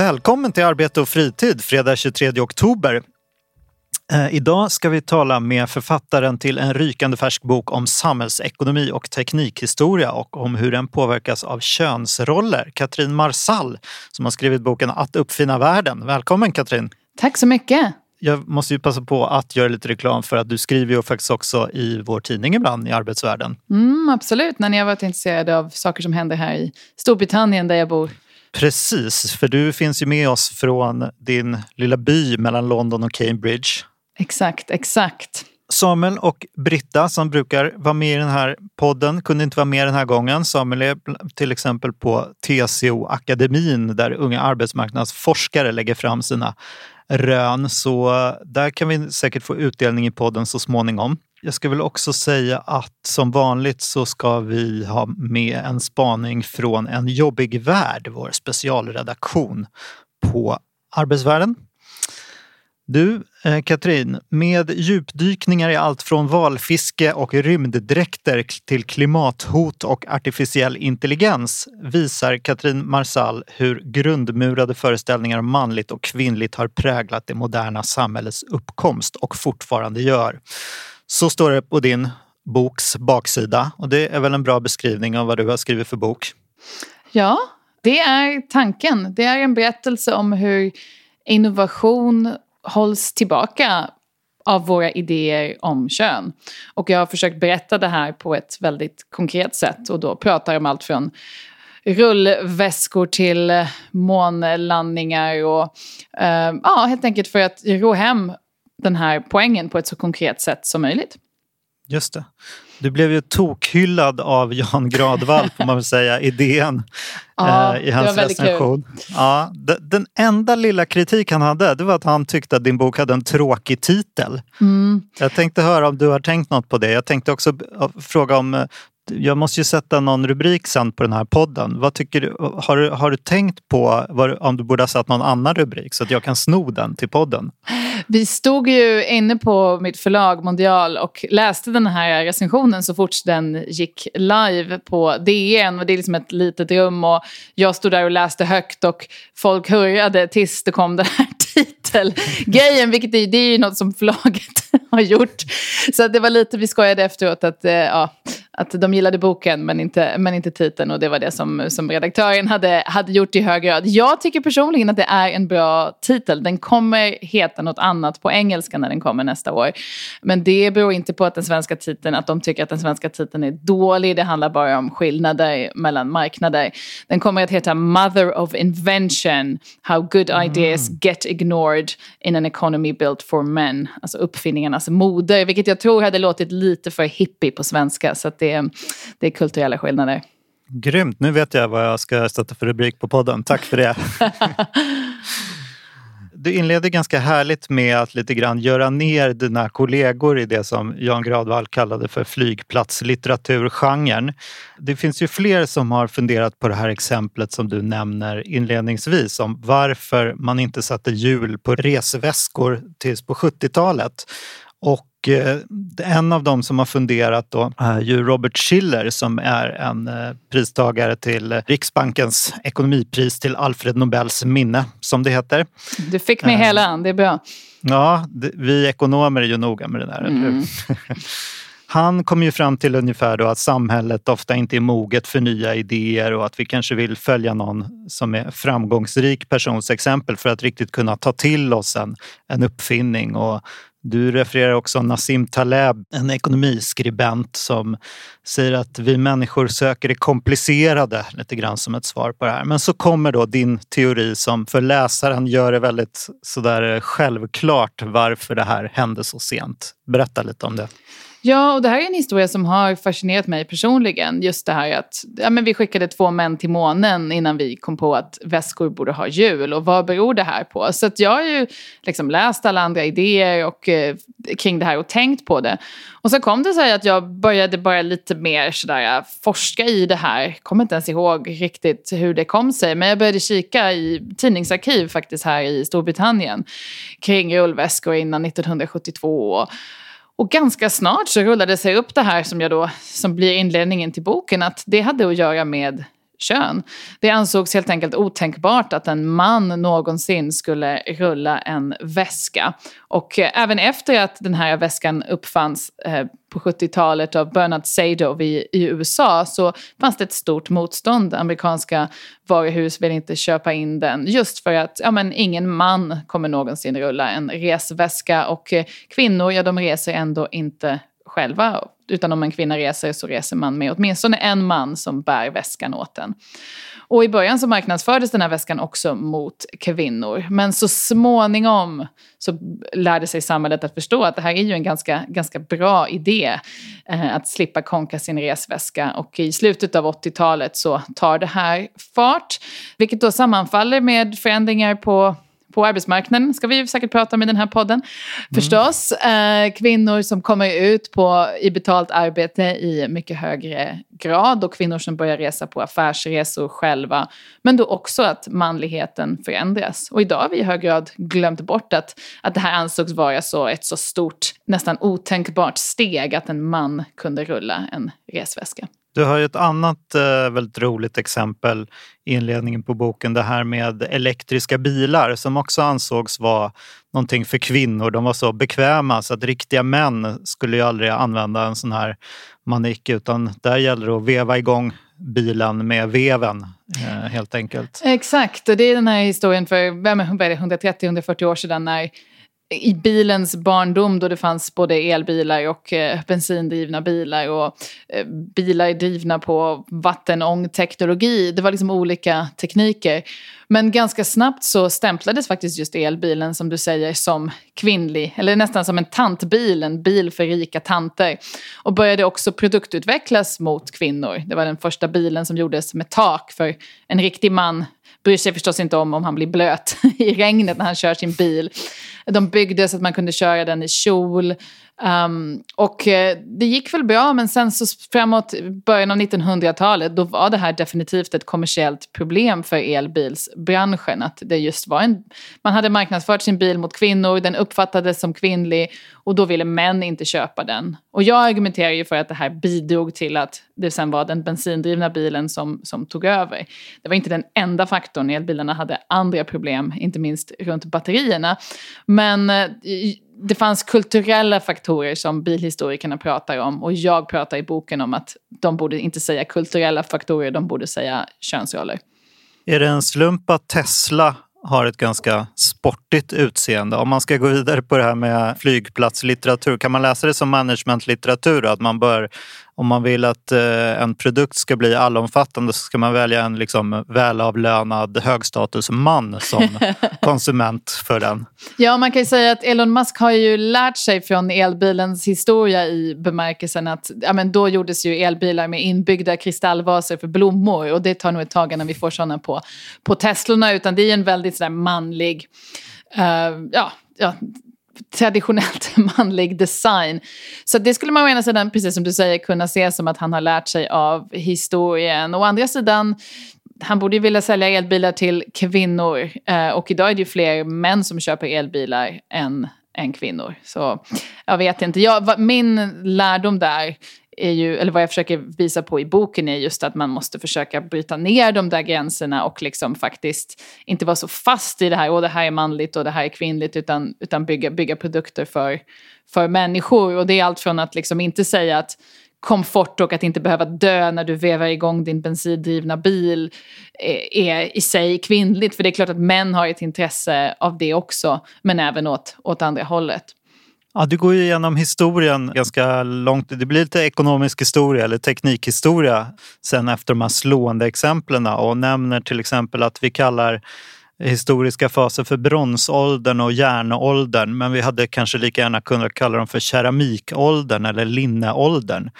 Välkommen till Arbete och fritid fredag 23 oktober. Eh, idag ska vi tala med författaren till en rykande färsk bok om samhällsekonomi och teknikhistoria och om hur den påverkas av könsroller. Katrin Marsall som har skrivit boken Att uppfinna världen. Välkommen Katrin! Tack så mycket! Jag måste ju passa på att göra lite reklam för att du skriver ju faktiskt också i vår tidning ibland i arbetsvärlden. Mm, absolut, när ni har varit intresserade av saker som händer här i Storbritannien där jag bor. Precis, för du finns ju med oss från din lilla by mellan London och Cambridge. Exakt, exakt. Samuel och Britta som brukar vara med i den här podden kunde inte vara med den här gången. Samuel är till exempel på TCO-akademin där unga arbetsmarknadsforskare lägger fram sina rön. Så där kan vi säkert få utdelning i podden så småningom. Jag ska väl också säga att som vanligt så ska vi ha med en spaning från En jobbig värld, vår specialredaktion på Arbetsvärlden. Du, eh, Katrin, med djupdykningar i allt från valfiske och rymddräkter till klimathot och artificiell intelligens visar Katrin Marsall hur grundmurade föreställningar om manligt och kvinnligt har präglat det moderna samhällets uppkomst och fortfarande gör. Så står det på din boks baksida och det är väl en bra beskrivning av vad du har skrivit för bok? Ja, det är tanken. Det är en berättelse om hur innovation hålls tillbaka av våra idéer om kön. Och jag har försökt berätta det här på ett väldigt konkret sätt och då pratar om allt från rullväskor till månlandningar och eh, ja, helt enkelt för att ro hem den här poängen på ett så konkret sätt som möjligt. Just det. Du blev ju tokhyllad av Jan Gradvall, får man väl säga, i DN ja, eh, i hans recension. Ja, den enda lilla kritik han hade det var att han tyckte att din bok hade en tråkig titel. Mm. Jag tänkte höra om du har tänkt något på det. Jag tänkte också fråga om eh, jag måste ju sätta någon rubrik sen på den här podden. Vad tycker du, har, du, har du tänkt på vad, om du borde ha satt någon annan rubrik så att jag kan sno den till podden? Vi stod ju inne på mitt förlag Mondial och läste den här recensionen så fort den gick live på DN. Och det är liksom ett litet rum och jag stod där och läste högt och folk hurrade tills det kom den här titelgrejen. Vilket är, det är ju något som förlaget har gjort. Så det var lite, vi skojade efteråt att, eh, ja, att de gillade boken men inte, men inte titeln och det var det som, som redaktören hade, hade gjort i hög grad. Jag tycker personligen att det är en bra titel. Den kommer heta något annat på engelska när den kommer nästa år. Men det beror inte på att den svenska titeln, att de tycker att den svenska titeln är dålig. Det handlar bara om skillnader mellan marknader. Den kommer att heta Mother of Invention, How Good Ideas mm. Get Ignored in an Economy Built for Men. Alltså uppfinningarnas moder, vilket jag tror hade låtit lite för hippie på svenska. Så det är, det är kulturella skillnader. Grymt, nu vet jag vad jag ska sätta för rubrik på podden. Tack för det. du inleder ganska härligt med att lite grann göra ner dina kollegor i det som Jan Gradvall kallade för flygplatslitteraturgenren. Det finns ju fler som har funderat på det här exemplet som du nämner inledningsvis om varför man inte satte hjul på resväskor tills på 70-talet. Och Eh, en av dem som har funderat då är ju Robert Schiller som är en eh, pristagare till Riksbankens ekonomipris till Alfred Nobels minne, som det heter. Du fick med hela, det är bra. Ja, vi ekonomer är ju noga med det där, mm. eller hur? Han kom ju fram till ungefär då att samhället ofta inte är moget för nya idéer och att vi kanske vill följa någon som är framgångsrik persons exempel för att riktigt kunna ta till oss en, en uppfinning och du refererar också Nassim Taleb, en ekonomiskribent som säger att vi människor söker det komplicerade lite grann som ett svar på det här. Men så kommer då din teori som för läsaren gör det väldigt sådär eh, självklart varför det här hände så sent. Berätta lite om det. Ja, och det här är en historia som har fascinerat mig personligen. Just det här att ja, men vi skickade två män till månen innan vi kom på att väskor borde ha hjul. Och vad beror det här på? Så jag har ju liksom läst alla andra idéer och, eh, kring det här och tänkt på det. Och så kom det sig att jag började bara lite mer sådär, eh, forska i det här. Kommer inte ens ihåg riktigt hur det kom sig. Men jag började kika i tidningsarkiv faktiskt här i Storbritannien kring rullväskor innan 1972. Och och ganska snart så rullade sig upp det här som, jag då, som blir inledningen till boken. Att det hade att göra med kön. Det ansågs helt enkelt otänkbart att en man någonsin skulle rulla en väska. Och eh, även efter att den här väskan uppfanns eh, på 70-talet av Bernard Sadov i, i, USA så fanns det ett stort motstånd. Amerikanska varuhus vill inte köpa in den just för att ja, men ingen man kommer någonsin rulla en resväska och eh, kvinnor, ja de reser ändå inte själva. Utan om en kvinna reser så reser man med åtminstone en man som bär väskan åt en. Och i början så marknadsfördes den här väskan också mot kvinnor. Men så småningom så lärde sig samhället att förstå att det här är ju en ganska, ganska bra idé. Eh, att slippa konka sin resväska. Och i slutet av 80-talet så tar det här fart. Vilket då sammanfaller med förändringar på på arbetsmarknaden ska vi säkert prata om i den här podden. Förstås. Mm. kvinnor som kommer ut på, i betalt arbete i mycket högre grad och kvinnor som börjar resa på affärsresor själva. Men då också att manligheten förändras. Och idag har vi i hög grad glömt bort att, att det här ansågs vara så ett så stort, nästan otänkbart steg att en man kunde rulla en resväska. Du har ju ett annat eh, väldigt roligt exempel i inledningen på boken. Det här med elektriska bilar som också ansågs vara någonting för kvinnor. De var så bekväma så att riktiga män skulle ju aldrig använda en sån här manik utan där gäller det att veva igång bilen med veven eh, helt enkelt. Exakt, och det är den här historien för 130-140 år sedan när i bilens barndom då det fanns både elbilar och eh, bensindrivna bilar och eh, bilar drivna på vattenångteknologi. Det var liksom olika tekniker. Men ganska snabbt så stämplades faktiskt just elbilen som du säger som kvinnlig, eller nästan som en tantbil, en bil för rika tanter. Och började också produktutvecklas mot kvinnor. Det var den första bilen som gjordes med tak för en riktig man bryr sig förstås inte om om han blir blöt i regnet när han kör sin bil. De byggde så att man kunde köra den i kjol. Um, och eh, det gick väl bra men sen så framåt början av 1900-talet då var det här definitivt ett kommersiellt problem för elbilsbranschen. Att det just var en, man hade marknadsfört sin bil mot kvinnor, den uppfattades som kvinnlig och då ville män inte köpa den. Och jag argumenterar ju för att det här bidrog till att det sen var den bensindrivna bilen som, som tog över. Det var inte den enda faktorn, elbilarna hade andra problem, inte minst runt batterierna. Men uh, det fanns kulturella faktorer som bilhistorikerna pratar om och jag pratar i boken om att de borde inte säga kulturella faktorer, de borde säga könsroller. Är det en slump att Tesla har ett ganska sportigt utseende. Om man ska gå vidare på det här med flygplatslitteratur, kan man läsa det som managementlitteratur? Att man bör om man vill att eh, en produkt ska bli allomfattande så ska man välja en liksom, välavlönad högstatusman som konsument för den. Ja, man kan ju säga att Elon Musk har ju lärt sig från elbilens historia i bemärkelsen att ja, men då gjordes ju elbilar med inbyggda kristallvaser för blommor och det tar nog ett tag innan vi får sådana på, på Teslorna utan det är en väldigt sådär manlig Uh, ja, ja, traditionellt manlig design. Så det skulle man å ena sidan, precis som du säger, kunna se som att han har lärt sig av historien. Å andra sidan, han borde ju vilja sälja elbilar till kvinnor. Eh, och idag är det ju fler män som köper elbilar än, än kvinnor. Så jag vet inte. Jag, min lärdom där är ju, eller vad jag försöker visa på i boken är just att man måste försöka bryta ner de där gränserna och liksom faktiskt inte vara så fast i det här, och det här är manligt och det här är kvinnligt, utan, utan bygga, bygga produkter för, för människor. Och det är allt från att liksom inte säga att komfort och att inte behöva dö när du vevar igång din bensindrivna bil eh, är i sig kvinnligt. För det är klart att män har ett intresse av det också, men även åt, åt andra hållet. Ja, du går ju igenom historien ganska långt. Det blir lite ekonomisk historia eller teknikhistoria sen efter de här slående exemplen och nämner till exempel att vi kallar historiska faser för bronsåldern och järnåldern men vi hade kanske lika gärna kunnat kalla dem för keramikåldern eller linneåldern.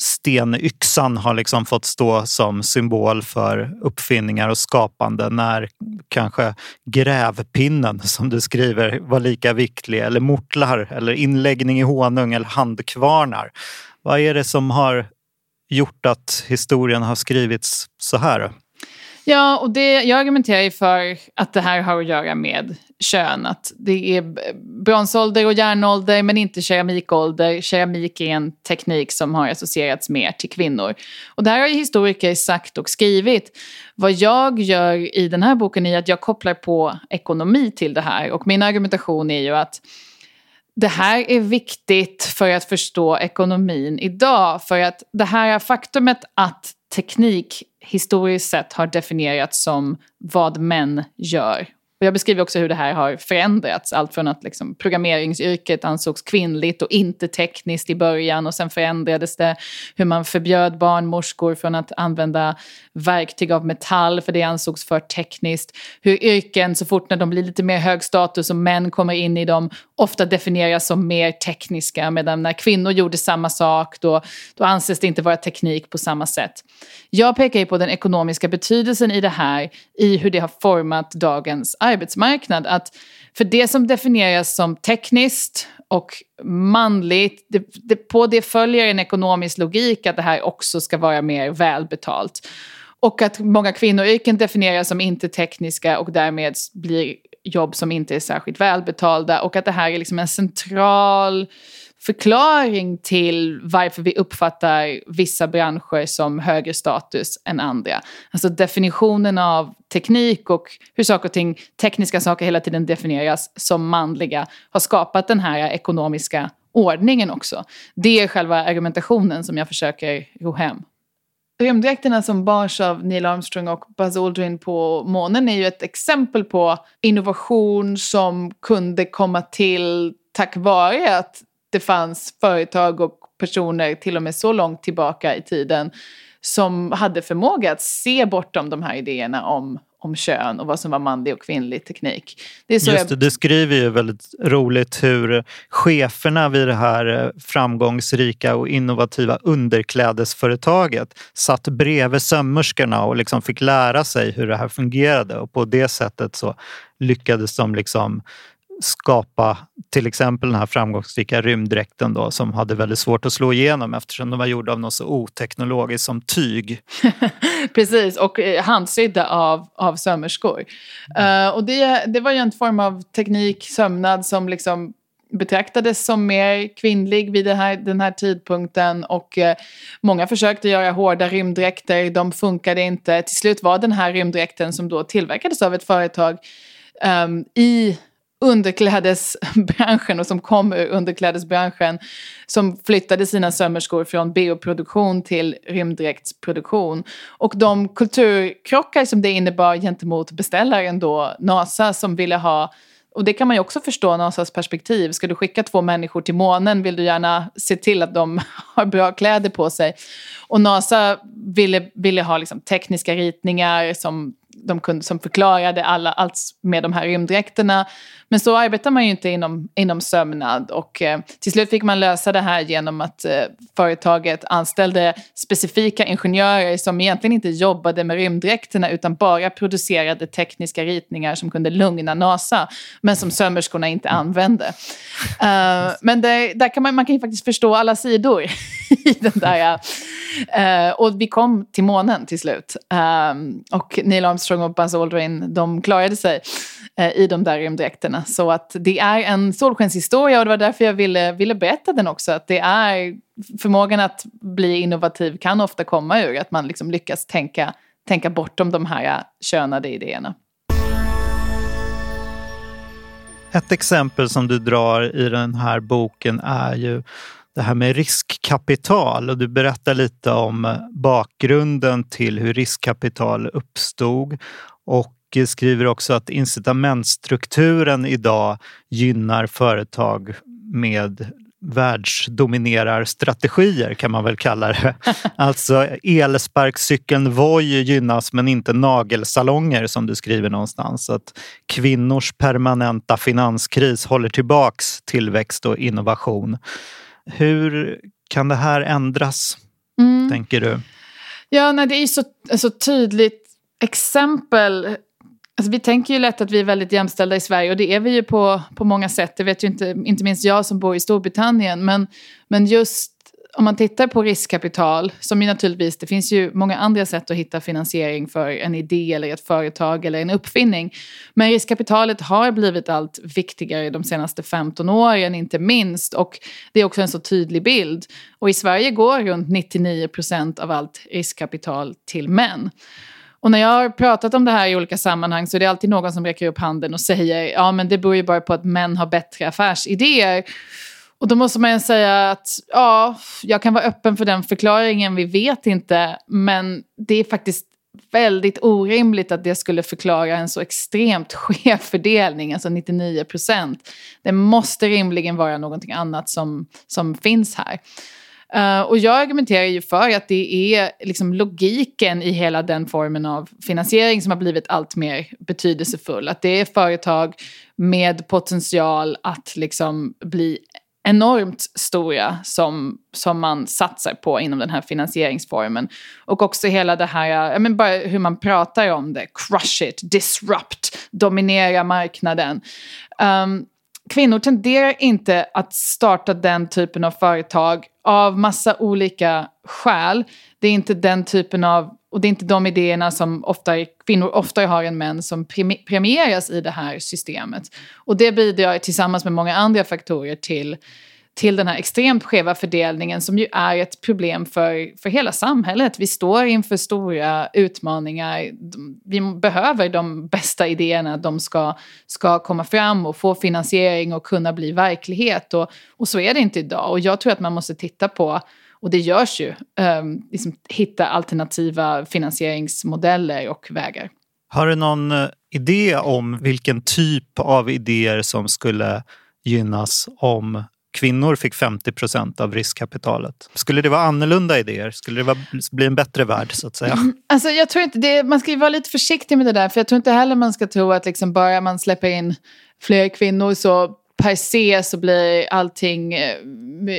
Stenyxan har liksom fått stå som symbol för uppfinningar och skapande när kanske grävpinnen som du skriver var lika viktig eller mortlar eller inläggning i honung eller handkvarnar. Vad är det som har gjort att historien har skrivits så här? Ja, och det, jag argumenterar ju för att det här har att göra med kön. Att det är bronsålder och järnålder men inte keramikålder. Keramik är en teknik som har associerats mer till kvinnor. Och det här har ju historiker sagt och skrivit. Vad jag gör i den här boken är att jag kopplar på ekonomi till det här. Och min argumentation är ju att det här är viktigt för att förstå ekonomin idag. För att det här faktumet att teknik historiskt sett har definierats som vad män gör och jag beskriver också hur det här har förändrats. Allt från att liksom programmeringsyrket ansågs kvinnligt och inte tekniskt i början och sen förändrades det. Hur man förbjöd barnmorskor från att använda verktyg av metall för det ansågs för tekniskt. Hur yrken, så fort när de blir lite mer hög status och män kommer in i dem, ofta definieras som mer tekniska. Medan när kvinnor gjorde samma sak då, då anses det inte vara teknik på samma sätt. Jag pekar ju på den ekonomiska betydelsen i det här i hur det har format dagens arbetsmarknad. Att för det som definieras som tekniskt och manligt, det, det, på det följer en ekonomisk logik att det här också ska vara mer välbetalt. Och att många kvinnoyrken definieras som inte tekniska och därmed blir jobb som inte är särskilt välbetalda. Och att det här är liksom en central förklaring till varför vi uppfattar vissa branscher som högre status än andra. Alltså definitionen av teknik och hur saker och ting, tekniska saker hela tiden definieras som manliga har skapat den här ekonomiska ordningen också. Det är själva argumentationen som jag försöker ro hem. Rymddräkterna som bars av Neil Armstrong och Buzz Aldrin på månen är ju ett exempel på innovation som kunde komma till tack vare att det fanns företag och personer till och med så långt tillbaka i tiden som hade förmåga att se bortom de här idéerna om, om kön och vad som var manlig och kvinnlig teknik. Det Just det, jag... du skriver ju väldigt roligt hur cheferna vid det här framgångsrika och innovativa underklädesföretaget satt bredvid sömmerskorna och liksom fick lära sig hur det här fungerade och på det sättet så lyckades de liksom skapa till exempel den här framgångsrika rymddräkten då, som hade väldigt svårt att slå igenom eftersom de var gjorda av något så oteknologiskt som tyg. Precis, och eh, handsydda av, av sömmerskor. Mm. Uh, och det, det var ju en form av teknik, sömnad som liksom betraktades som mer kvinnlig vid här, den här tidpunkten och eh, många försökte göra hårda rymddräkter, de funkade inte. Till slut var den här rymddräkten som då tillverkades av ett företag um, i underklädesbranschen och som kom ur underklädesbranschen som flyttade sina sömmerskor från bioproduktion till rymddräktsproduktion. Och de kulturkrockar som det innebar gentemot beställaren då, NASA, som ville ha och det kan man ju också förstå NASAs perspektiv. Ska du skicka två människor till månen vill du gärna se till att de har bra kläder på sig. Och NASA ville, ville ha liksom tekniska ritningar som de kunde, som förklarade alla, allt med de här rymddräkterna. Men så arbetar man ju inte inom, inom sömnad och eh, till slut fick man lösa det här genom att eh, företaget anställde specifika ingenjörer som egentligen inte jobbade med rymddräkterna utan bara producerade tekniska ritningar som kunde lugna NASA men som sömmerskorna inte använde. Uh, men det, där kan man, man kan ju faktiskt förstå alla sidor i den där. Uh, och vi kom till månen till slut. Uh, och Neil Armstrong och Buzz Aldrin de klarade sig eh, i de där rymddräkterna. Så att det är en solskenshistoria och det var därför jag ville, ville berätta den också. Att det är förmågan att bli innovativ kan ofta komma ur att man liksom lyckas tänka, tänka bortom de här eh, könade idéerna. Ett exempel som du drar i den här boken är ju det här med riskkapital och du berättar lite om bakgrunden till hur riskkapital uppstod och skriver också att incitamentstrukturen idag gynnar företag med världsdominerarstrategier kan man väl kalla det. Alltså elsparkcykeln Voi gynnas men inte nagelsalonger som du skriver någonstans. Att kvinnors permanenta finanskris håller tillbaks tillväxt och innovation. Hur kan det här ändras, mm. tänker du? Ja, nej, det är ju så, så tydligt exempel Alltså, vi tänker ju lätt att vi är väldigt jämställda i Sverige och det är vi ju på, på många sätt. Det vet ju inte, inte minst jag som bor i Storbritannien. Men, men just om man tittar på riskkapital, som ju naturligtvis, det finns ju många andra sätt att hitta finansiering för en idé eller ett företag eller en uppfinning. Men riskkapitalet har blivit allt viktigare de senaste 15 åren, inte minst. Och det är också en så tydlig bild. Och i Sverige går runt 99 procent av allt riskkapital till män. Och när jag har pratat om det här i olika sammanhang så är det alltid någon som räcker upp handen och säger ja men det beror ju bara på att män har bättre affärsidéer. Och då måste man säga att ja, jag kan vara öppen för den förklaringen, vi vet inte. Men det är faktiskt väldigt orimligt att det skulle förklara en så extremt skev fördelning, alltså 99 procent. Det måste rimligen vara någonting annat som, som finns här. Uh, och jag argumenterar ju för att det är liksom logiken i hela den formen av finansiering som har blivit allt mer betydelsefull. Att det är företag med potential att liksom bli enormt stora som, som man satsar på inom den här finansieringsformen. Och också hela det här, men bara hur man pratar om det, crush it, disrupt, dominera marknaden. Um, kvinnor tenderar inte att starta den typen av företag av massa olika skäl. Det är inte den typen av, och det är inte de idéerna som ofta, kvinnor oftare har än män som premieras i det här systemet. Och det bidrar tillsammans med många andra faktorer till till den här extremt skeva fördelningen som ju är ett problem för, för hela samhället. Vi står inför stora utmaningar. Vi behöver de bästa idéerna. De ska, ska komma fram och få finansiering och kunna bli verklighet. Och, och så är det inte idag. Och jag tror att man måste titta på och det görs ju, um, liksom hitta alternativa finansieringsmodeller och vägar. Har du någon eh, idé om vilken typ av idéer som skulle gynnas om kvinnor fick 50 procent av riskkapitalet. Skulle det vara annorlunda idéer? Skulle det vara, bli en bättre värld så att säga? Alltså, jag tror inte det, man ska ju vara lite försiktig med det där för jag tror inte heller man ska tro att liksom bara man släpper in fler kvinnor så per se så blir allting eh,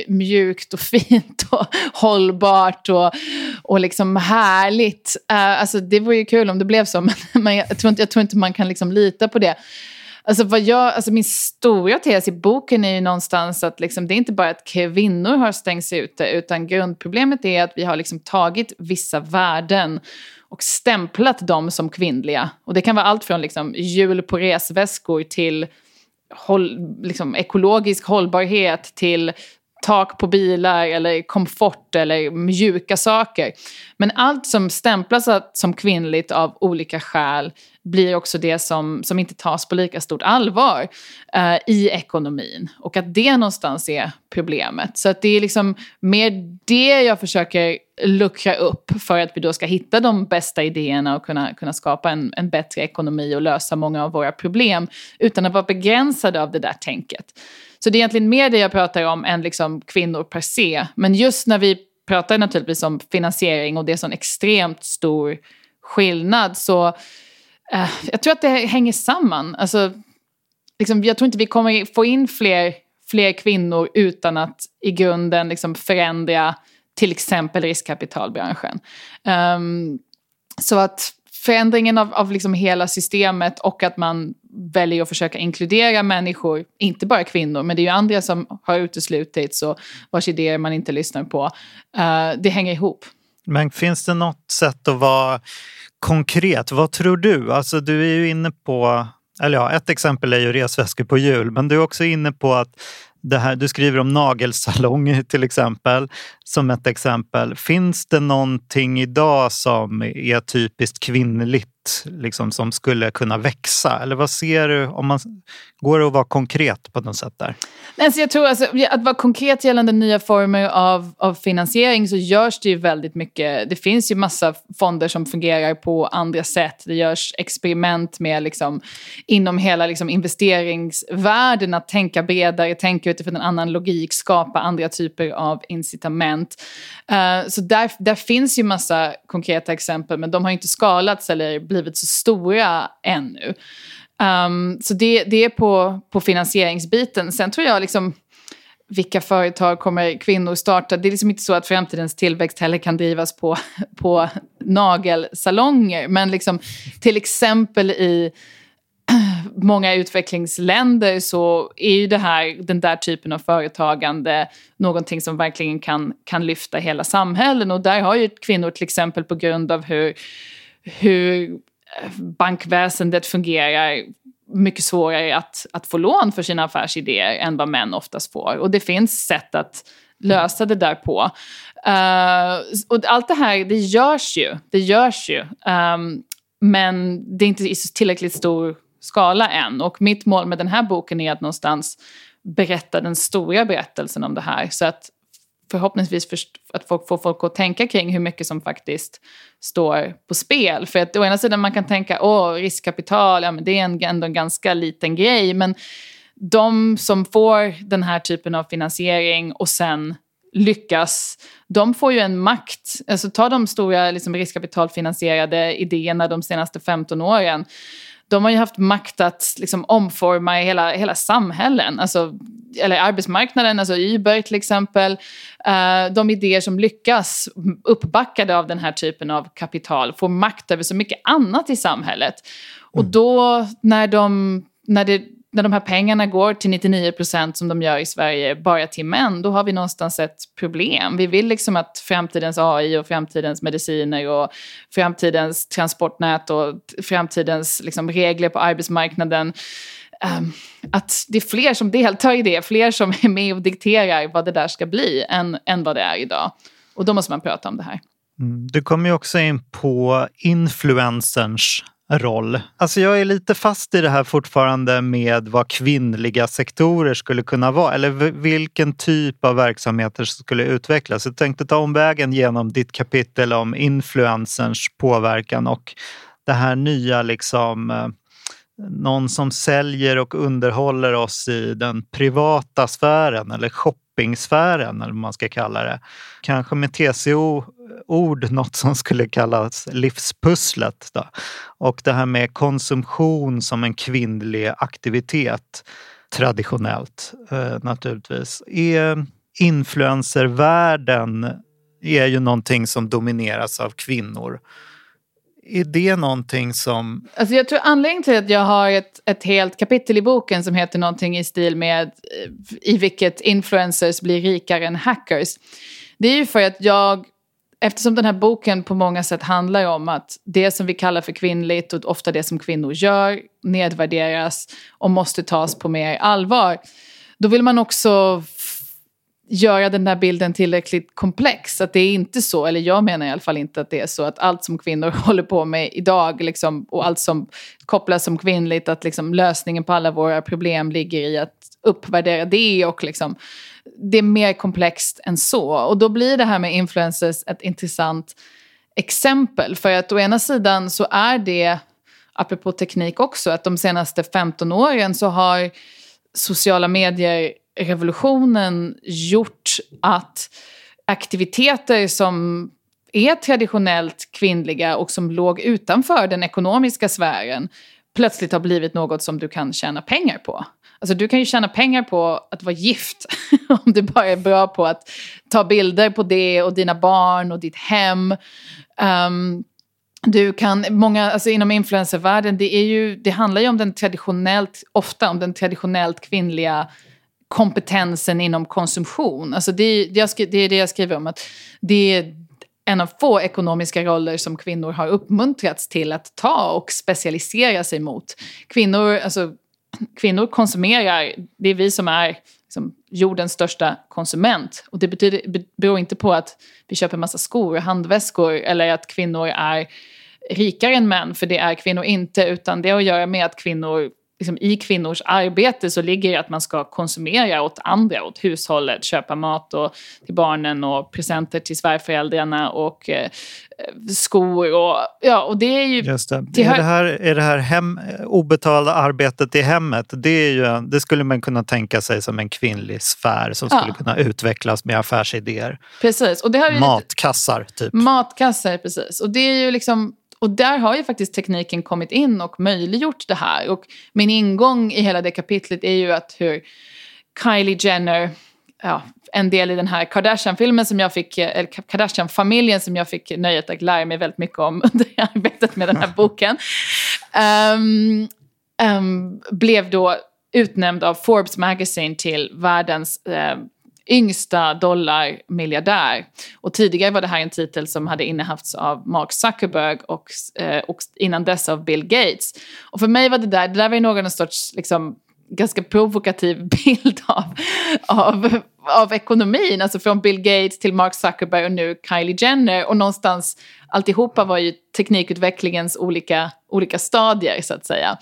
mjukt och fint och hållbart och, och liksom härligt. Uh, alltså det vore ju kul om det blev så men jag, tror inte, jag tror inte man kan liksom lita på det. Alltså, vad jag, alltså min stora tes i boken är ju någonstans att liksom, det är inte bara att kvinnor har stängts ute utan grundproblemet är att vi har liksom tagit vissa värden och stämplat dem som kvinnliga. Och det kan vara allt från liksom, hjul på resväskor till håll, liksom, ekologisk hållbarhet till tak på bilar eller komfort eller mjuka saker. Men allt som stämplas som kvinnligt av olika skäl blir också det som, som inte tas på lika stort allvar eh, i ekonomin. Och att det någonstans är problemet. Så att det är liksom mer det jag försöker luckra upp för att vi då ska hitta de bästa idéerna och kunna, kunna skapa en, en bättre ekonomi och lösa många av våra problem utan att vara begränsade av det där tänket. Så det är egentligen mer det jag pratar om än liksom kvinnor per se. Men just när vi pratar naturligtvis om finansiering och det är sån extremt stor skillnad så eh, jag tror att det hänger samman. Alltså, liksom, jag tror inte vi kommer få in fler, fler kvinnor utan att i grunden liksom förändra till exempel riskkapitalbranschen. Um, så att förändringen av, av liksom hela systemet och att man väljer att försöka inkludera människor, inte bara kvinnor, men det är ju andra som har uteslutits och vars idéer man inte lyssnar på. Uh, det hänger ihop. Men finns det något sätt att vara konkret? Vad tror du? Alltså du är ju inne på, eller ja, ett exempel är ju resväskor på jul, men du är också inne på att det här, du skriver om nagelsalonger till exempel, som ett exempel. Finns det någonting idag som är typiskt kvinnligt liksom, som skulle kunna växa? Eller vad ser du? Om man, går det att vara konkret på något sätt där? Alltså jag tror alltså, att vara konkret gällande nya former av, av finansiering så görs det ju väldigt mycket. Det finns ju massa fonder som fungerar på andra sätt. Det görs experiment med liksom, inom hela liksom, investeringsvärlden att tänka bredare, tänka utifrån en annan logik, skapa andra typer av incitament. Uh, så där, där finns ju massa konkreta exempel men de har inte skalats eller blivit så stora ännu. Um, så det, det är på, på finansieringsbiten. Sen tror jag liksom vilka företag kommer kvinnor starta? Det är liksom inte så att framtidens tillväxt heller kan drivas på, på nagelsalonger. Men liksom, till exempel i många utvecklingsländer så är ju det här, den där typen av företagande någonting som verkligen kan, kan lyfta hela samhällen. Och där har ju kvinnor till exempel på grund av hur, hur eh, bankväsendet fungerar mycket svårare att, att få lån för sina affärsidéer än vad män oftast får. Och det finns sätt att lösa det där på. Uh, och allt det här, det görs ju. Det görs ju. Um, men det är inte i tillräckligt stor skala än. Och mitt mål med den här boken är att någonstans berätta den stora berättelsen om det här. Så att förhoppningsvis för, att folk får folk att tänka kring hur mycket som faktiskt står på spel. För att å ena sidan man kan tänka åh riskkapital, ja men det är en, ändå en ganska liten grej. Men de som får den här typen av finansiering och sen lyckas, de får ju en makt. Alltså ta de stora liksom, riskkapitalfinansierade idéerna de senaste 15 åren de har ju haft makt att liksom omforma hela, hela samhällen, alltså, eller arbetsmarknaden, alltså Uber till exempel. Uh, de idéer som lyckas, uppbackade av den här typen av kapital, får makt över så mycket annat i samhället. Och mm. då när, de, när det när de här pengarna går till 99 procent som de gör i Sverige bara till män, då har vi någonstans ett problem. Vi vill liksom att framtidens AI och framtidens mediciner och framtidens transportnät och framtidens liksom regler på arbetsmarknaden um, att det är fler som deltar i det, fler som är med och dikterar vad det där ska bli än, än vad det är idag. Och då måste man prata om det här. Mm. Du kommer ju också in på influencers roll. Alltså jag är lite fast i det här fortfarande med vad kvinnliga sektorer skulle kunna vara eller vilken typ av verksamheter som skulle utvecklas. Jag tänkte ta omvägen genom ditt kapitel om influencers påverkan och det här nya liksom eh, någon som säljer och underhåller oss i den privata sfären eller shoppingsfären eller vad man ska kalla det. Kanske med TCO ord något som skulle kallas livspusslet. Då. Och det här med konsumtion som en kvinnlig aktivitet traditionellt eh, naturligtvis. Är influencervärlden är ju någonting som domineras av kvinnor. Är det någonting som... Alltså jag tror anledningen till att jag har ett, ett helt kapitel i boken som heter någonting i stil med eh, i vilket influencers blir rikare än hackers. Det är ju för att jag Eftersom den här boken på många sätt handlar om att det som vi kallar för kvinnligt och ofta det som kvinnor gör nedvärderas och måste tas på mer allvar. Då vill man också göra den där bilden tillräckligt komplex. Att det är inte så, eller jag menar i alla fall inte att det är så att allt som kvinnor håller på med idag liksom, och allt som kopplas som kvinnligt, att liksom, lösningen på alla våra problem ligger i att uppvärdera det och liksom det är mer komplext än så. Och då blir det här med influencers ett intressant exempel. För att å ena sidan så är det, apropå teknik också, att de senaste 15 åren så har sociala medier revolutionen gjort att aktiviteter som är traditionellt kvinnliga och som låg utanför den ekonomiska sfären plötsligt har blivit något som du kan tjäna pengar på. Alltså du kan ju tjäna pengar på att vara gift om du bara är bra på att ta bilder på det och dina barn och ditt hem. Um, du kan, många, alltså inom influencervärlden, det, är ju, det handlar ju om den traditionellt, ofta om den traditionellt kvinnliga kompetensen inom konsumtion. Alltså det, det, det är det jag skriver om. att Det är en av få ekonomiska roller som kvinnor har uppmuntrats till att ta och specialisera sig mot. Kvinnor, alltså kvinnor konsumerar, det är vi som är liksom, jordens största konsument. Och det betyder, beror inte på att vi köper massa skor och handväskor eller att kvinnor är rikare än män, för det är kvinnor inte, utan det har att göra med att kvinnor liksom, i kvinnors arbete så ligger det att man ska konsumera åt andra, åt hushållet, köpa mat och, till barnen och presenter till svärföräldrarna och eh, skor och ja, och det är ju... Just det. Är det här, är det här hem, obetalda arbetet i hemmet, det, är ju, det skulle man kunna tänka sig som en kvinnlig sfär som skulle ja. kunna utvecklas med affärsidéer. Precis. Och det har Matkassar, typ. Matkassar, precis. Och det är ju liksom och där har ju faktiskt tekniken kommit in och möjliggjort det här. Och min ingång i hela det kapitlet är ju att hur Kylie Jenner, ja, en del i den här Kardashian-filmen som jag fick, eller Kardashian-familjen som jag fick nöjet att lära mig väldigt mycket om under arbetet med den här boken. Um, um, blev då utnämnd av Forbes Magazine till världens uh, yngsta dollarmiljardär. Och tidigare var det här en titel som hade innehafts av Mark Zuckerberg och, eh, och innan dess av Bill Gates. Och för mig var det där, det där var ju någon sorts liksom, ganska provokativ bild av, av, av ekonomin. Alltså från Bill Gates till Mark Zuckerberg och nu Kylie Jenner. Och någonstans alltihopa var ju teknikutvecklingens olika, olika stadier så att säga.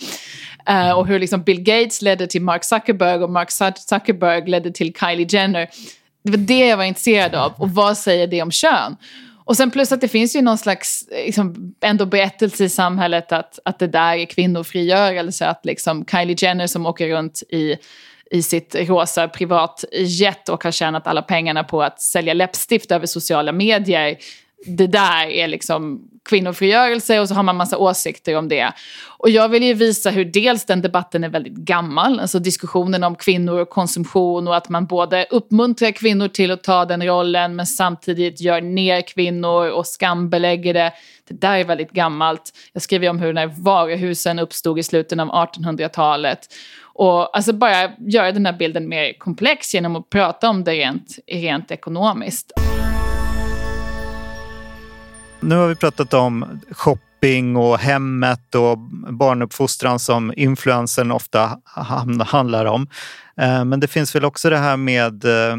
Uh, och hur liksom Bill Gates ledde till Mark Zuckerberg och Mark Zuckerberg ledde till Kylie Jenner. Det var det jag var intresserad av. Och vad säger det om kön? Och sen plus att det finns ju någon slags liksom, ändå berättelse i samhället att, att det där är kvinnofrigörelse. Att liksom Kylie Jenner som åker runt i, i sitt rosa privatjet och har tjänat alla pengarna på att sälja läppstift över sociala medier det där är liksom kvinnofrigörelse och så har man massa åsikter om det. Och jag vill ju visa hur dels den debatten är väldigt gammal, alltså diskussionen om kvinnor och konsumtion och att man både uppmuntrar kvinnor till att ta den rollen men samtidigt gör ner kvinnor och skambelägger det. Det där är väldigt gammalt. Jag skriver om hur när varuhusen uppstod i slutet av 1800-talet. Och alltså bara göra den här bilden mer komplex genom att prata om det rent, rent ekonomiskt. Nu har vi pratat om shopping och hemmet och barnuppfostran som influensen ofta handlar om. Eh, men det finns väl också det här med eh,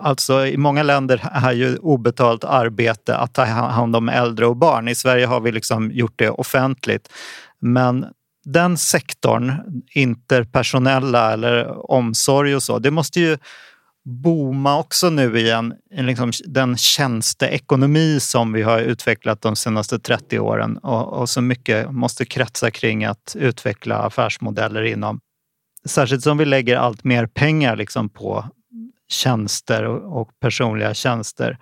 Alltså i många länder är ju obetalt arbete att ta hand om äldre och barn. I Sverige har vi liksom gjort det offentligt. Men den sektorn, interpersonella eller omsorg och så, det måste ju booma också nu igen liksom den tjänsteekonomi som vi har utvecklat de senaste 30 åren och, och så mycket måste kretsa kring att utveckla affärsmodeller inom. Särskilt som vi lägger allt mer pengar liksom på tjänster och, och personliga tjänster.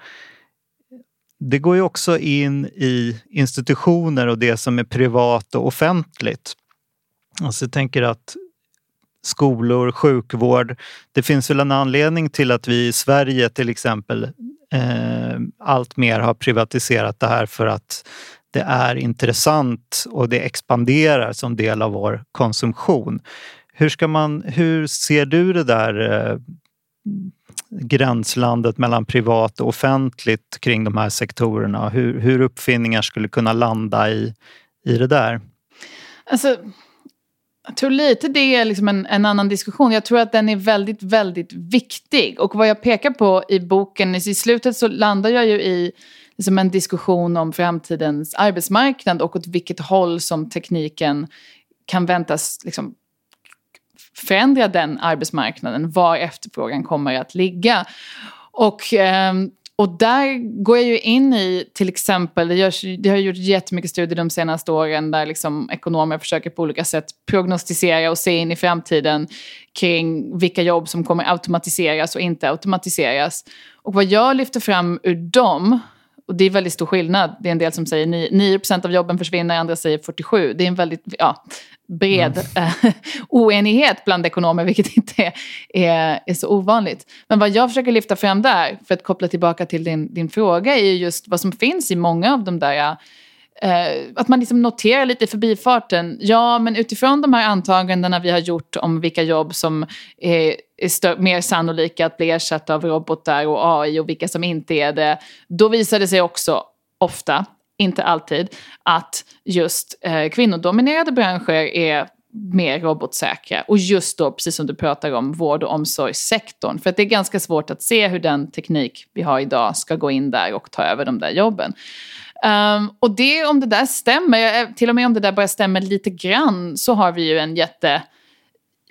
Det går ju också in i institutioner och det som är privat och offentligt. Alltså jag tänker att skolor, sjukvård. Det finns väl en anledning till att vi i Sverige till exempel eh, allt mer har privatiserat det här för att det är intressant och det expanderar som del av vår konsumtion. Hur, ska man, hur ser du det där eh, gränslandet mellan privat och offentligt kring de här sektorerna? Hur, hur uppfinningar skulle kunna landa i, i det där? Alltså, jag tror lite det är liksom en, en, annan diskussion. Jag tror att den är väldigt, väldigt viktig. Och vad jag pekar på i boken, i slutet så landar jag ju i liksom en diskussion om framtidens arbetsmarknad och åt vilket håll som tekniken kan väntas liksom förändra den arbetsmarknaden, var efterfrågan kommer att ligga. Och eh, och där går jag ju in i till exempel, det, görs, det har gjort jättemycket studier de senaste åren där liksom ekonomer försöker på olika sätt prognostisera och se in i framtiden kring vilka jobb som kommer automatiseras och inte automatiseras. Och vad jag lyfter fram ur dem och det är väldigt stor skillnad. Det är en del som säger 9, 9 av jobben försvinner, andra säger 47. Det är en väldigt ja, bred mm. Eh, oenighet bland ekonomer, vilket inte är, är, är, så ovanligt. Men vad jag försöker lyfta fram där, för att koppla tillbaka till din, din fråga, är just vad som finns i många av de där Eh, att man liksom noterar lite i förbifarten. Ja, men utifrån de här antagandena vi har gjort om vilka jobb som är, är mer sannolika att bli ersatta av robotar och AI och vilka som inte är det. Då visar det sig också ofta, inte alltid, att just eh, kvinnodominerade branscher är mer robotsäkra. Och just då, precis som du pratar om, vård och omsorgssektorn. För att det är ganska svårt att se hur den teknik vi har idag ska gå in där och ta över de där jobben. Um, och det, om det där stämmer, till och med om det där bara stämmer lite grann, så har vi ju en jätte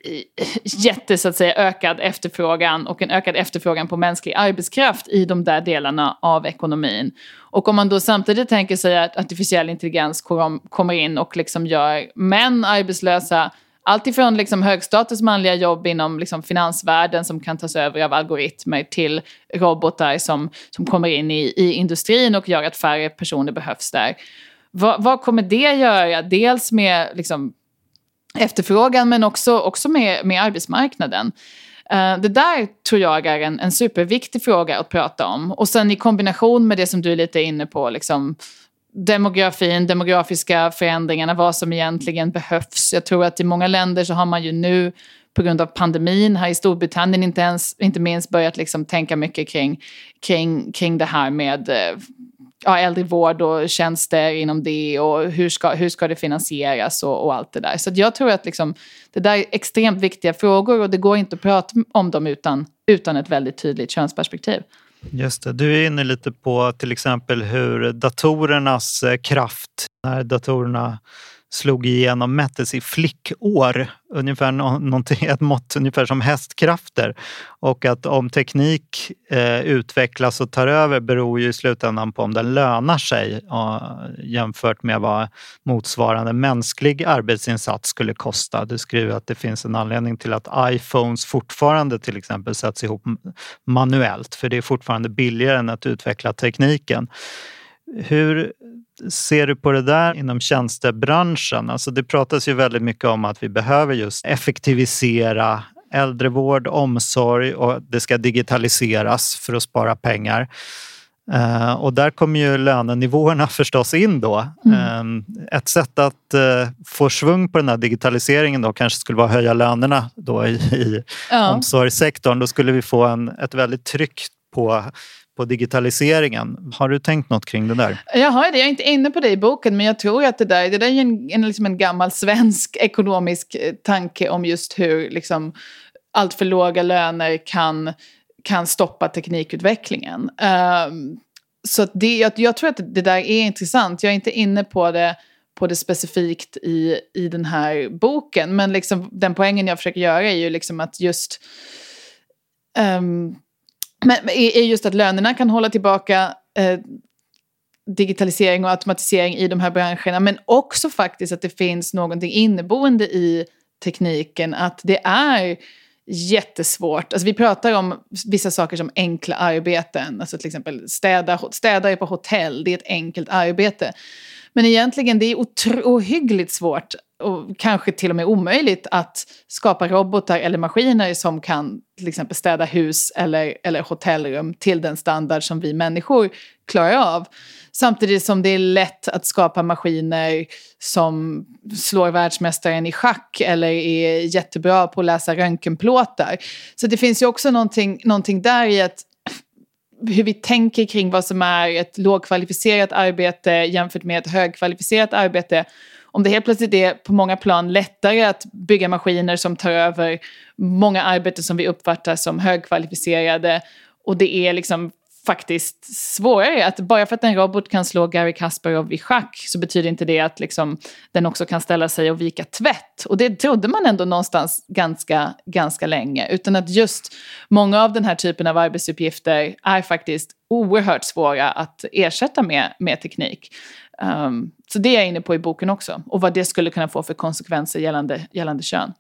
jätte så att säga ökad efterfrågan och en ökad efterfrågan på mänsklig arbetskraft i de där delarna av ekonomin. Och om man då samtidigt tänker sig att artificiell intelligens kommer in och liksom gör män arbetslösa Alltifrån liksom högstatus manliga jobb inom liksom finansvärlden som kan tas över av algoritmer till robotar som, som kommer in i, i industrin och gör att färre personer behövs där. Vad, vad kommer det göra? Dels med liksom, efterfrågan men också, också med, med arbetsmarknaden. Eh, det där tror jag är en, en superviktig fråga att prata om. Och sen i kombination med det som du är lite inne på, liksom, demografin, demografiska förändringarna, vad som egentligen behövs. Jag tror att i många länder så har man ju nu på grund av pandemin här i Storbritannien inte, ens, inte minst börjat liksom tänka mycket kring, kring, kring det här med eh, ja, äldrevård och tjänster inom det och hur ska, hur ska det finansieras och, och allt det där. Så jag tror att liksom, det där är extremt viktiga frågor och det går inte att prata om dem utan, utan ett väldigt tydligt könsperspektiv. Just det. Du är inne lite på till exempel hur datorernas eh, kraft, när datorerna slog igenom mättes i flickår, ungefär ett mått ungefär som hästkrafter. Och att om teknik eh, utvecklas och tar över beror ju i slutändan på om den lönar sig och, jämfört med vad motsvarande mänsklig arbetsinsats skulle kosta. Du skriver att det finns en anledning till att iPhones fortfarande till exempel sätts ihop manuellt för det är fortfarande billigare än att utveckla tekniken. Hur ser du på det där inom tjänstebranschen? Alltså det pratas ju väldigt mycket om att vi behöver just effektivisera äldrevård, omsorg och det ska digitaliseras för att spara pengar. Uh, och där kommer ju lönenivåerna förstås in då. Mm. Uh, ett sätt att uh, få svung på den här digitaliseringen då kanske skulle vara att höja lönerna då i, i ja. omsorgssektorn. Då skulle vi få en, ett väldigt tryck på på digitaliseringen. Har du tänkt något kring det där? Jag har det. Jag är inte inne på det i boken, men jag tror att det där, det där är en, en, liksom en gammal svensk ekonomisk eh, tanke om just hur liksom, allt för låga löner kan, kan stoppa teknikutvecklingen. Um, så det, jag, jag, tror att det där är intressant. Jag är inte inne på det, på det specifikt i, i den här boken, men liksom, den poängen jag försöker göra är ju liksom att just um, men är just att lönerna kan hålla tillbaka eh, digitalisering och automatisering i de här branscherna. Men också faktiskt att det finns någonting inneboende i tekniken. Att det är jättesvårt. Alltså vi pratar om vissa saker som enkla arbeten. Alltså till exempel städa, städare på hotell, det är ett enkelt arbete. Men egentligen det är ohyggligt svårt och kanske till och med omöjligt att skapa robotar eller maskiner som kan till exempel städa hus eller, eller hotellrum till den standard som vi människor klarar av. Samtidigt som det är lätt att skapa maskiner som slår världsmästaren i schack eller är jättebra på att läsa röntgenplåtar. Så det finns ju också någonting, någonting där i att hur vi tänker kring vad som är ett lågkvalificerat arbete jämfört med ett högkvalificerat arbete. Om det helt plötsligt är på många plan lättare att bygga maskiner som tar över många arbeten som vi uppfattar som högkvalificerade och det är liksom faktiskt svårare. Att bara för att en robot kan slå Gary Kasparov i schack så betyder inte det att liksom, den också kan ställa sig och vika tvätt. Och det trodde man ändå någonstans ganska, ganska länge. Utan att just många av den här typen av arbetsuppgifter är faktiskt oerhört svåra att ersätta med, med teknik. Um, så det är jag inne på i boken också. Och vad det skulle kunna få för konsekvenser gällande, gällande kön.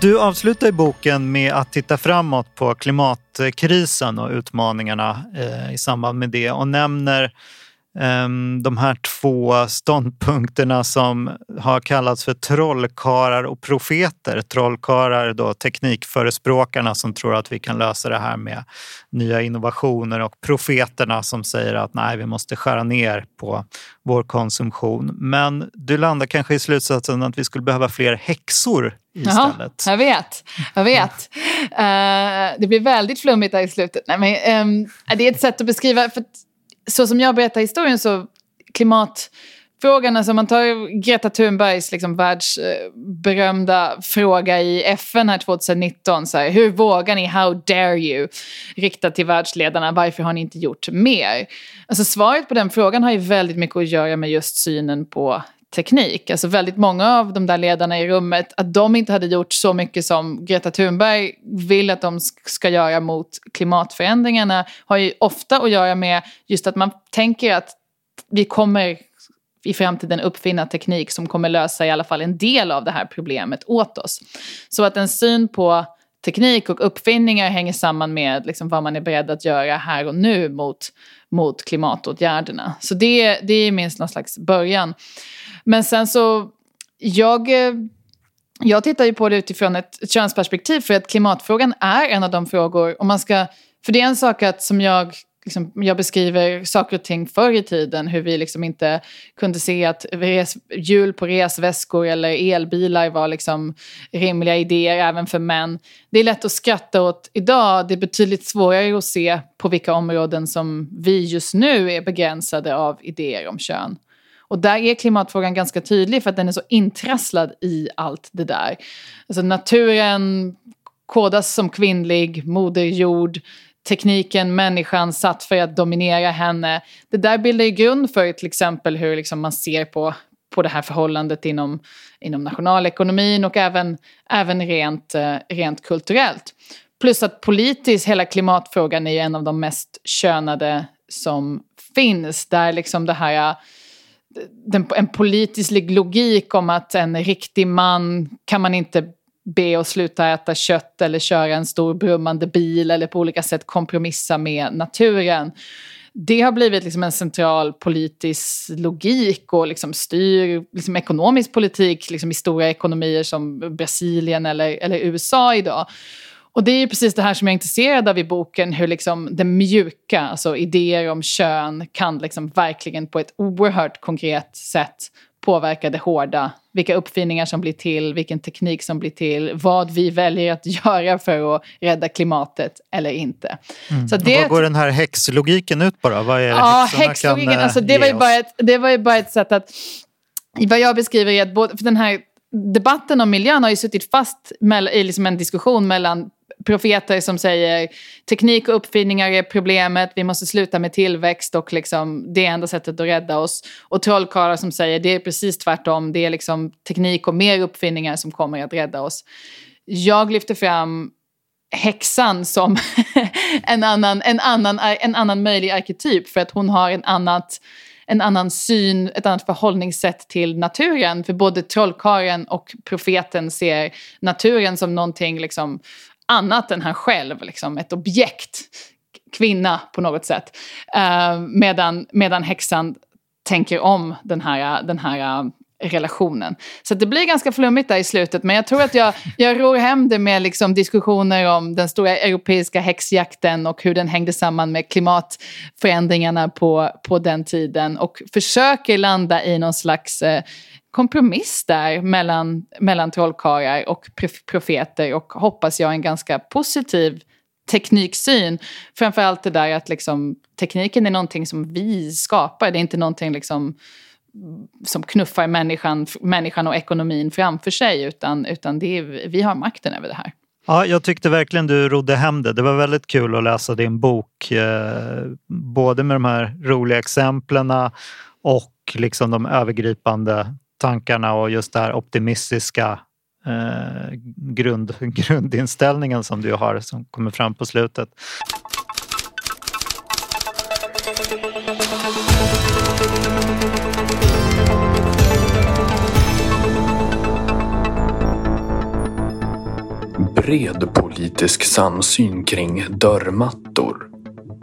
Du avslutar i boken med att titta framåt på klimatkrisen och utmaningarna eh, i samband med det och nämner de här två ståndpunkterna som har kallats för trollkarlar och profeter. Trollkarlar då teknikförespråkarna som tror att vi kan lösa det här med nya innovationer och profeterna som säger att nej, vi måste skära ner på vår konsumtion. Men du landar kanske i slutsatsen att vi skulle behöva fler häxor istället. Jaha, jag vet. Jag vet. Uh, det blir väldigt flummigt där i slutet. Nej, men, um, det är ett sätt att beskriva... För så som jag berättar historien så klimatfrågan, alltså man tar Greta Thunbergs liksom världsberömda fråga i FN här 2019. Så här, hur vågar ni, how dare you, rikta till världsledarna, varför har ni inte gjort mer? Alltså svaret på den frågan har ju väldigt mycket att göra med just synen på teknik. Alltså väldigt många av de där ledarna i rummet, att de inte hade gjort så mycket som Greta Thunberg vill att de ska göra mot klimatförändringarna har ju ofta att göra med just att man tänker att vi kommer i framtiden uppfinna teknik som kommer lösa i alla fall en del av det här problemet åt oss. Så att en syn på teknik och uppfinningar hänger samman med liksom vad man är beredd att göra här och nu mot, mot klimatåtgärderna. Så det, det är minst någon slags början. Men sen så, jag, eh, jag tittar ju på det utifrån ett, ett könsperspektiv för att klimatfrågan är en av de frågor, om man ska, för det är en sak att som jag Liksom, jag beskriver saker och ting förr i tiden, hur vi liksom inte kunde se att res, hjul på resväskor eller elbilar var liksom rimliga idéer även för män. Det är lätt att skratta åt idag, det är betydligt svårare att se på vilka områden som vi just nu är begränsade av idéer om kön. Och där är klimatfrågan ganska tydlig för att den är så intrasslad i allt det där. Alltså naturen kodas som kvinnlig, moder jord, tekniken, människan satt för att dominera henne. Det där bildar ju grund för till exempel hur liksom man ser på, på det här förhållandet inom, inom nationalekonomin och även, även rent, eh, rent kulturellt. Plus att politiskt, hela klimatfrågan är ju en av de mest könade som finns. Där liksom det här den, en politisk logik om att en riktig man kan man inte be att sluta äta kött eller köra en stor brummande bil eller på olika sätt kompromissa med naturen. Det har blivit liksom en central politisk logik och liksom styr liksom ekonomisk politik liksom i stora ekonomier som Brasilien eller, eller USA idag. Och det är precis det här som jag är intresserad av i boken, hur liksom det mjuka, alltså idéer om kön, kan liksom verkligen på ett oerhört konkret sätt påverka det hårda. Vilka uppfinningar som blir till, vilken teknik som blir till, vad vi väljer att göra för att rädda klimatet eller inte. Mm. Så det, vad går den här häxlogiken ut på då? Vad är det ja, häxlogiken, alltså, det, var ju bara ett, det var ju bara ett sätt att... Vad jag beskriver är att både, för den här debatten om miljön har ju suttit fast i liksom en diskussion mellan profeter som säger teknik och uppfinningar är problemet, vi måste sluta med tillväxt och liksom, det är enda sättet att rädda oss. Och trollkarlar som säger det är precis tvärtom, det är liksom teknik och mer uppfinningar som kommer att rädda oss. Jag lyfter fram häxan som en, annan, en, annan, en annan möjlig arketyp för att hon har en annat en annan syn, ett annat förhållningssätt till naturen. För både trollkaren och profeten ser naturen som någonting liksom, annat än han själv, liksom, ett objekt, kvinna på något sätt. Eh, medan, medan häxan tänker om den här, den här uh, relationen. Så det blir ganska flummigt där i slutet men jag tror att jag, jag ror hem det med liksom diskussioner om den stora europeiska häxjakten och hur den hängde samman med klimatförändringarna på, på den tiden och försöker landa i någon slags eh, kompromiss där mellan, mellan trollkarlar och profeter och hoppas jag en ganska positiv tekniksyn. Framförallt det där att liksom, tekniken är någonting som vi skapar, det är inte någonting liksom, som knuffar människan, människan och ekonomin framför sig utan, utan det är, vi har makten över det här. Ja, jag tyckte verkligen du rodde hem det. Det var väldigt kul att läsa din bok. Eh, både med de här roliga exemplen och liksom de övergripande tankarna och just den här optimistiska eh, grund, grundinställningen som du har som kommer fram på slutet. Bred politisk samsyn kring dörrmattor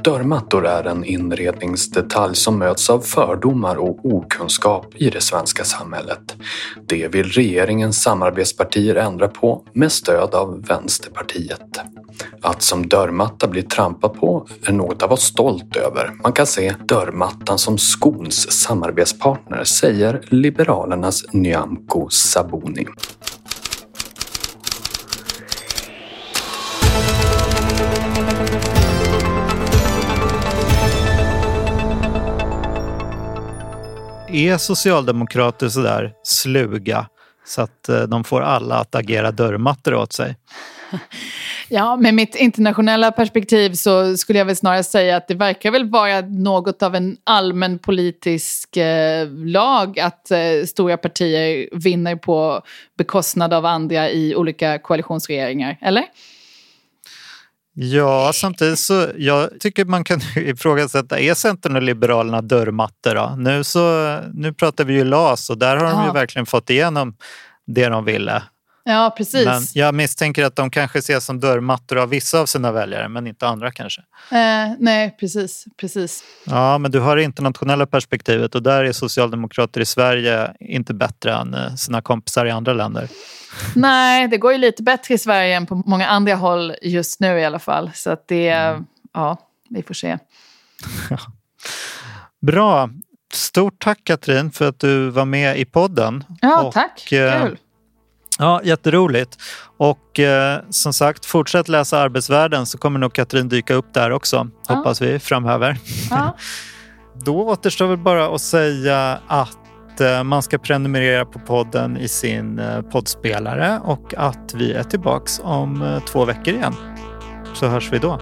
Dörrmattor är en inredningsdetalj som möts av fördomar och okunskap i det svenska samhället. Det vill regeringens samarbetspartier ändra på med stöd av Vänsterpartiet. Att som dörrmatta bli trampad på är något att vara stolt över. Man kan se dörrmattan som skons samarbetspartner, säger Liberalernas Nyamko Sabuni. Är socialdemokrater sådär sluga så att eh, de får alla att agera dörrmattor åt sig? Ja, med mitt internationella perspektiv så skulle jag väl snarare säga att det verkar väl vara något av en allmän politisk eh, lag att eh, stora partier vinner på bekostnad av andra i olika koalitionsregeringar, eller? Ja, samtidigt så jag tycker man kan ifrågasätta, är Centern och Liberalerna dörrmattor då? Nu, så, nu pratar vi ju LAS och där har de ju verkligen fått igenom det de ville. Ja, precis. Men jag misstänker att de kanske ses som dörrmattor av vissa av sina väljare, men inte andra kanske. Eh, nej, precis, precis. Ja, men du har det internationella perspektivet och där är socialdemokrater i Sverige inte bättre än eh, sina kompisar i andra länder. Nej, det går ju lite bättre i Sverige än på många andra håll just nu i alla fall. Så att det, mm. ja, vi får se. Bra. Stort tack Katrin för att du var med i podden. Ja, och, tack. Eh, Kul. Ja, jätteroligt. Och eh, som sagt, fortsätt läsa Arbetsvärlden så kommer nog Katrin dyka upp där också, ja. hoppas vi framöver. Ja. Då återstår väl bara att säga att eh, man ska prenumerera på podden i sin eh, poddspelare och att vi är tillbaks om eh, två veckor igen. Så hörs vi då.